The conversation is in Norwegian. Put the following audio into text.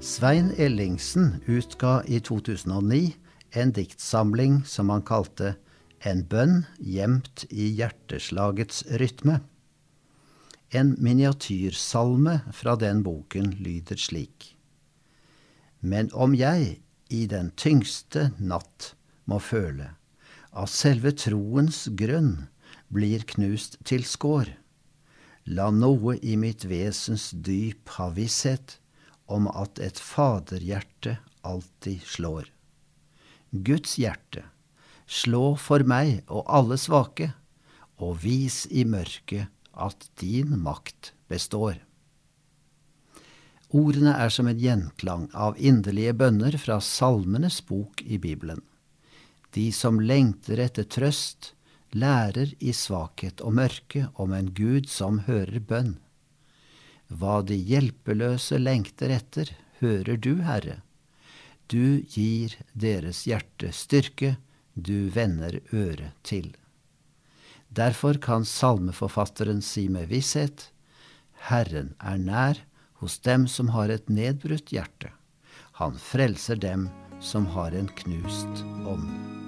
Svein Ellingsen utga i 2009 en diktsamling som han kalte En bønn gjemt i hjerteslagets rytme. En miniatyrsalme fra den boken lyder slik. Men om jeg i den tyngste natt må føle at selve troens grunn blir knust til skår, la noe i mitt vesens dyp ha visshet om at et faderhjerte alltid slår. Guds hjerte, slå for meg og alle svake, og vis i mørket at din makt består. Ordene er som en gjenklang av inderlige bønner fra Salmenes bok i Bibelen. De som lengter etter trøst, lærer i svakhet og mørke om en Gud som hører bønn. Hva de hjelpeløse lengter etter, hører du, Herre. Du gir deres hjerte styrke, du vender øret til. Derfor kan salmeforfatteren si med visshet, Herren er nær hos dem som har et nedbrutt hjerte. Han frelser dem som har en knust ånd.